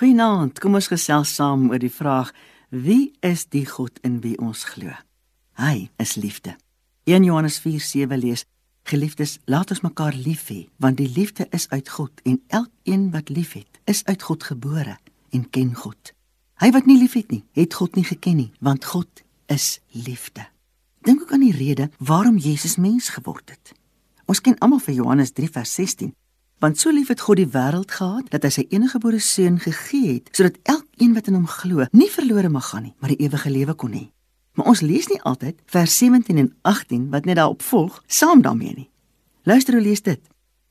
Goeienaand, kom ons gesels saam oor die vraag: Wie is die God in wie ons glo? Hy is liefde. 1 Johannes 4:7 lees: Geliefdes, laat ons mekaar lief hê, want die liefde is uit God en elkeen wat liefhet, is uit God gebore en ken God. Hy wat nie liefhet nie, het God nie geken nie, want God is liefde. Dink ook aan die rede waarom Jesus mens geword het. Ons ken almal vir Johannes 3:16 Want so lief het God die wêreld gehad dat hy sy eniggebore seun gegee het sodat elkeen wat in hom glo nie verlore mag gaan nie, maar die ewige lewe kon hê. Maar ons lees nie altyd vers 17 en 18 wat net daarop volg saam daarmee nie. Luister hoe lees dit.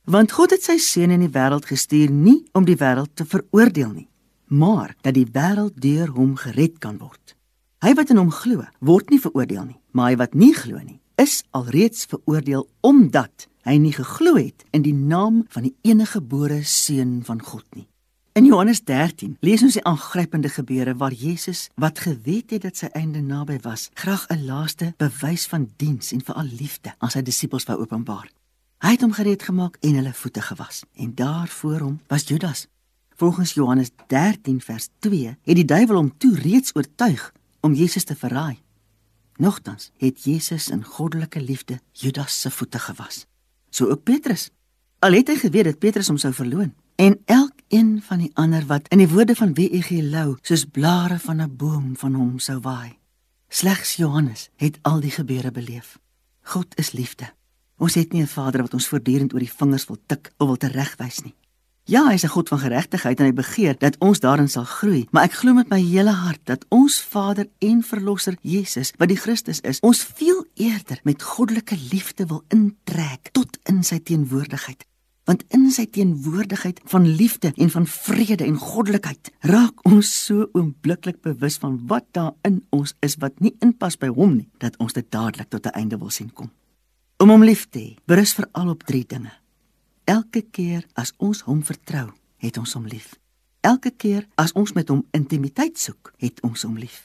Want God het sy seun in die wêreld gestuur nie om die wêreld te veroordeel nie, maar dat die wêreld deur hom gered kan word. Hy wat in hom glo, word nie veroordeel nie, maar hy wat nie glo nie, is alreeds veroordeel omdat hy nie geglo het in die naam van die eniggebore seun van God nie. In Johannes 13 lees ons die aangrypende gebeure waar Jesus, wat geweet het dat sy einde naby was, graag 'n laaste bewys van diens en veral liefde aan sy disippels wou openbaar. Hy het hom gereed gemaak en hulle voete gewas en daar voor hom was Judas. Volgens Johannes 13 vers 2 het die duiwel hom toe reeds oortuig om Jesus te verraai. Nogtans het Jesus in goddelike liefde Judas se voete gewas so ook Petrus. Al het hy geweet dat Petrus hom sou verloon en elkeen van die ander wat in die woorde van W.E.G. Lou soos blare van 'n boom van hom sou waai. Slegs Johannes het al die gebeure beleef. God is liefde. Ons het nie 'n Vader wat ons voortdurend oor die vingers wil tik of wil teregwys nie. Ja, hy is 'n God van geregtigheid en hy begeer dat ons daarin sal groei, maar ek glo met my hele hart dat ons Vader en Verlosser Jesus, wat die Christus is, ons veel eerder met goddelike liefde wil intrek tot in sy teenwoordigheid. Want in sy teenwoordigheid van liefde en van vrede en goddelikheid raak ons so oombliklik bewus van wat daar in ons is wat nie inpas by hom nie, dat ons dit dadelik tot 'n einde wil sien kom. Om hom lief te hê, berus veral op drie dinge. Elke keer as ons hom vertrou, het ons hom lief. Elke keer as ons met hom intimiteit soek, het ons hom lief.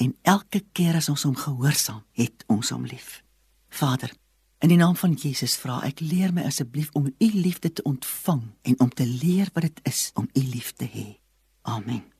En elke keer as ons hom gehoorsaam, het ons hom lief. Vader, in die naam van Jesus vra ek, leer my asseblief om u liefde te ontvang en om te leer wat dit is om u lief te hê. Amen.